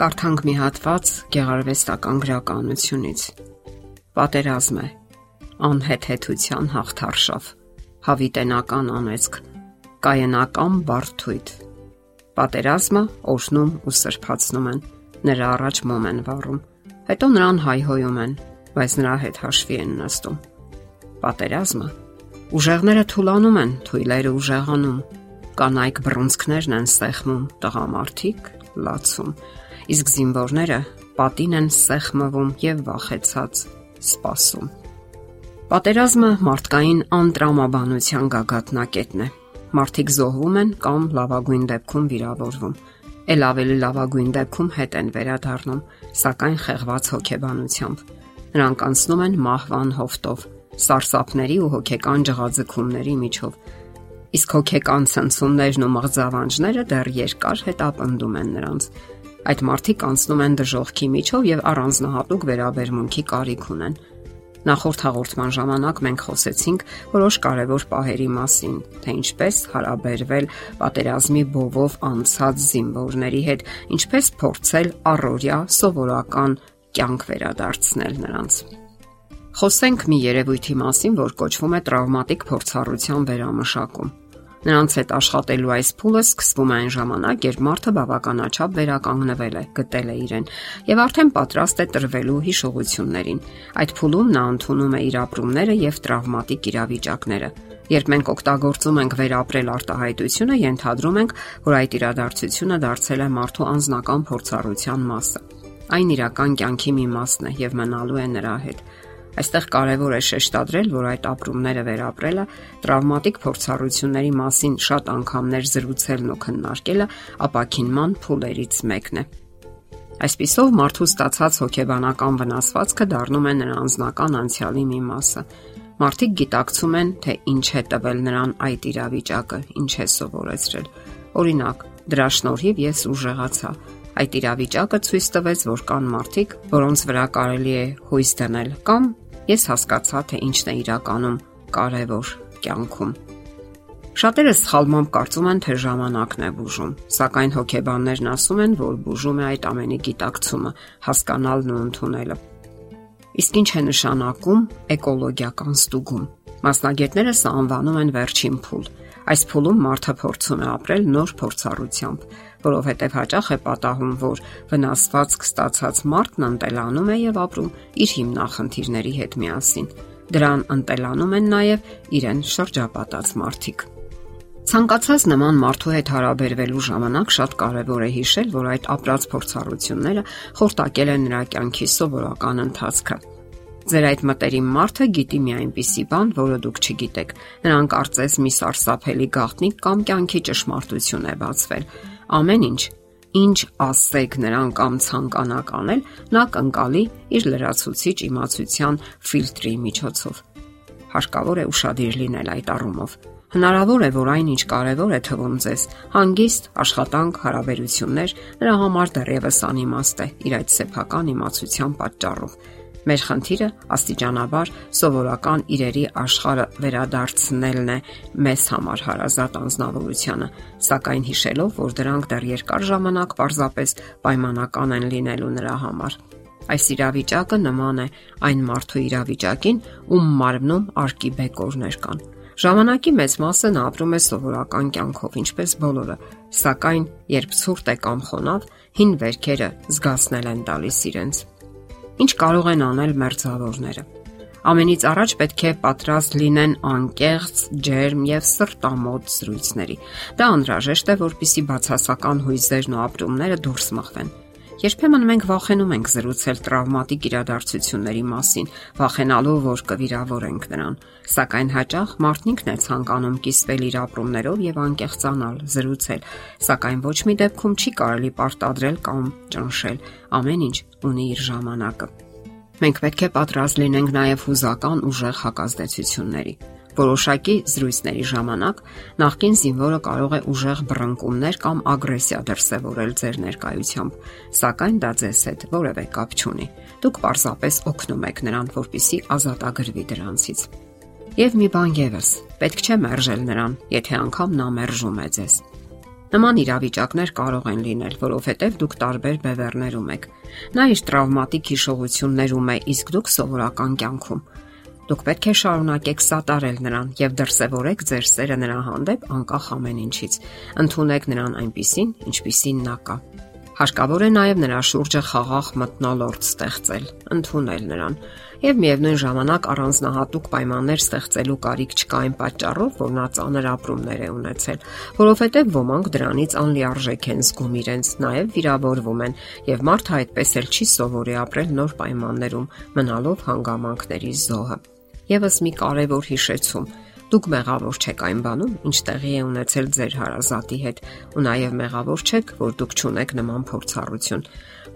Կարդանք մի հատված գեղարվեստական գրականությունից։ Պատերազմ է, անհեթեթության հաղթարշավ, հավիտենական անեծք, կայանական բարթույթ։ Պատերազմը օշնում ու սրբացնում են, նրա առաջ մոմ են վառում, հետո նրան հայհոյում են, բայց նրա հետ հաշվի են նստում։ Պատերազմը ուժեղները թուլանում են, թույլերը ուժեղանում, կանայք բռունցքներն են սեղմում, տղամարդիկ լացում իսկ զինվորները պատին են սեղմվում եւ վախեցած սպասում։ Պատերազմը մարդկային անտրամաբանության գագաթնակետն է։ Մարդիկ զոհվում են կամ լավագույն դեպքում վիրավորվում։ Էլ ավելի լավագույն դեպքում հետ են վերադառնում, սակայն խեղված հոգեբանությամբ։ Նրանք անցնում են մահվան հովտով, սարսափների ու հոգեկան ջղաձգումների միջով։ Իսկ հոգեկան ցնցումներն ու մղձավանջները դեռ երկար հետապնդում են նրանց Այդ մարդիկ անցնում են դժողքի միջով եւ առանձնահատուկ վերաբերմունքի կարիք ունեն։ Նախորդ հաղորդման ժամանակ մենք խոսեցինք որոշ կարևոր պահերի մասին, թե ինչպես հարաբերվել պատերազմի բովով անցած զինվորների հետ, ինչպես փորձել առօրյա սովորական կյանք վերադարձնել նրանց։ Խոսենք մի երևույթի մասին, որ կոչվում է տրավմատիկ փորձառության վերամշակում։ Նրանց հետ աշխատելու այս փուլը սկսվում է այն ժամանակ, երբ մարդը բավականաչափ վերականգնվել է, գտել է իրեն եւ արդեն պատրաստ է տրվելու հիշողություններին։ Այդ փուլում նա ընդունում է իր ապրումները եւ տրավմատիկ իրավիճակները։ Երբ մենք օգտագործում ենք վերապրել արտահայտությունը, ենթադրում ենք, որ այդ իրադարձությունը դարձել է մարդու անձնական փորձառության մասը։ Այն իրական կյանքի մի մասն է եւ մնալու է նրա հետ։ Այստեղ կարևոր է շեշտադրել, որ այդ ապրումները վերապրելը, տրավմատիկ փորձառությունների մասին շատ անգամներ զրուցելն ու քննարկելը ապակինման փուլերից մեկն է։ Այսպիսով մարդու ստացած հոգեբանական վնասվածքը դառնում է նրա անձնական անցյալի մի մասը։ Մարդիկ գիտակցում են, թե ինչ է տվել նրան այդ իրավիճակը, ինչ է սովորեցրել։ Օրինակ, դրա շնորհիվ ես ուժեղացա, Այդ իրավիճակը ցույց տվեց, որ կան մարդիկ, որոնց վրա կարելի է հույս դնել կամ ես հասկացա, թե ինչն է իրականում կարևոր կյանքում։ Շատերը սխալմամբ կարծում են, թե ժամանակն է բուժում, սակայն հոգեբաններն ասում են, որ բուժում է այդ ամենի գիտակցումը, հասկանալն ու ընդունելը։ Իսկ ինչ է նշանակում էկոլոգիական ստուգում։ Մասնագետները սա անվանում են վերջին փուլ։ Այս փուլում մարդը փորձում է ապրել նոր փորձառությամբ, որովհետև հաճախ է պատահում, որ վնասվածք ստացած մարդն ընտելանում է եւ ապրում իր հիմնախնդիրների հետ միասին։ Դրան ընտելանում են նաեւ իրեն շրջապատած մարդիկ։ Ցանկացած նման մարդու հետ հարաբերվելու ժամանակ շատ կարևոր է հիշել, որ այդ ապրած փորձառությունները խորտակել են նրա կյանքի սովորական ընթացքը։ Ձեր այդ մտերիմ մարդը գիտի մի այնպիսի բան, որը դուք չգիտեք։ Նրան կարծես մի սարսափելի գաղտնիք կամ կյանքի ճշմարտություն է բացվել ամեն ինչ, ինչ ասեք նրան կամ ցանկանաք անել, նա կընկալի իր լրացուցիչ իմացության ֆիլտրի միջոցով։ Հարկավոր է ուշադիր լինել այդ առումով։ Հնարավոր է, որ այն ինչ կարևոր է թվում ձեզ, հանգիստ, աշխատանք, հարաբերություններ, նրա համար դեռևս անիմաստ է իր այդ սեփական իմացության պատճառով Մեր խնդիրը աստիճանաբար սովորական իրերի աշխարհը վերադարձնելն է մեզ համար հարազատ անznավորությունը, սակայն հիշելով, որ դրանք դեռ երկար ժամանակ պարզապես պայմանական են լինելու նրա համար։ Այս իրավիճակը նման է այն մարդու իրավիճակին, ում մարմնում արկի բեկորներ կան։ Ժամանակի մեծ մասը նա ապրում է սովորական կյանքով, ինչպես բոլորը, սակայն երբ ցուրտ է կամ խոնավ, հին վերքերը զգացնել են տալիս իրենց։ Ինչ կարող են անել մերձավորները։ Ամենից առաջ պետք է պատրաստ լինեն անկեղծ, ջերմ եւ սրտամոտ զրույցների։ Դա անհրաժեշտ է, որpիսի բացասական հույզերն ու ապրումները դուրս մղվեն։ Երբեմն մենք վախենում ենք զրուցել տրավմատիկ իրադարձությունների մասին, վախենալով, որ կվիրավորենք նրան, սակայն հաճախ մարդն ինքն է ցանկանում կիսվել իր ապրումներով եւ անկեղծանալ, զրուցել, սակայն ոչ մի դեպքում չի կարելի պարտադրել կամ ճնշել։ Ամեն ինչ ունի իր ժամանակը։ Մենք պետք է պատրաստ լինենք նաև հուզական ուժեղ հակազդեցությունների։ Որոշակի զրույցների ժամանակ նախկին զինվորը կարող է ուժեղ բռնկումներ կամ ագրեսիա դրսևորել ձեր ներկայությամբ, սակայն դա ձեզ հետ որևէ կապ չունի։ Դուք պարզապես օգնում եք նրան, որpիսի ազատագրվի դրանցից։ Եվ մի բան եւս, պետք չէ մերժել նրան, եթե անգամ նա մերժում է ձեզ։ Նման իրավիճակներ կարող են լինել, որովհետև դուք տարբեր բևեռներում եք։ Նա իր տրավմատիկ հիշողություններում է, իսկ դուք սովորական կյանքում։ Դուք պետք է շարունակեք սատարել նրան եւ դրսեւորեք ձեր սերը նրա հանդեպ անկախ ամեն ինչից։ Ընթունեք նրան այնպիսին, ինչպիսին նա կա։ Հարկավոր է նաև նրա շուրջը խաղաղ մտնոլորտ ստեղծել, ընդունել նրան եւ միևնույն ժամանակ առանձնահատուկ պայմաններ ստեղծելու կարիք չկա այն պատճառով, որ նա ծանր ապրումներ է ունեցել, որովհետեւ ոմանք դրանից անլիարժեք են զգում իրենց, նաև վիրավորվում են եւ մարդը այդպես էլ չի սովորի ապրել նոր պայմաններում, մնալով հանգամանքների զոհը։ Եվս մի կարևոր հիշեցում. Դուք մեղավոր չեք այն բանում, ինչ տեղի է ունեցել ձեր հարազատի հետ, ու նաև մեղավոր չեք, որ դուք ճունեք նման փորձառություն։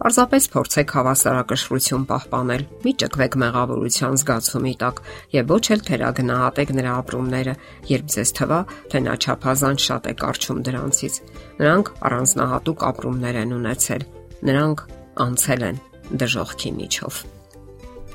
Պարզապես փորձեք հավասարակշռություն պահպանել։ Մի ճկվեք մեղավորության զգացումի տակ եւ ոչ էլ թերագնահատեք նրա ապրումները, երբ ձեզ թվա, թե նա չափազանց շատ է կարճում դրանցից։ Նրանք առանձնահատուկ ապրումներ են ունեցել։ Նրանք անցել են դժողքի միջով։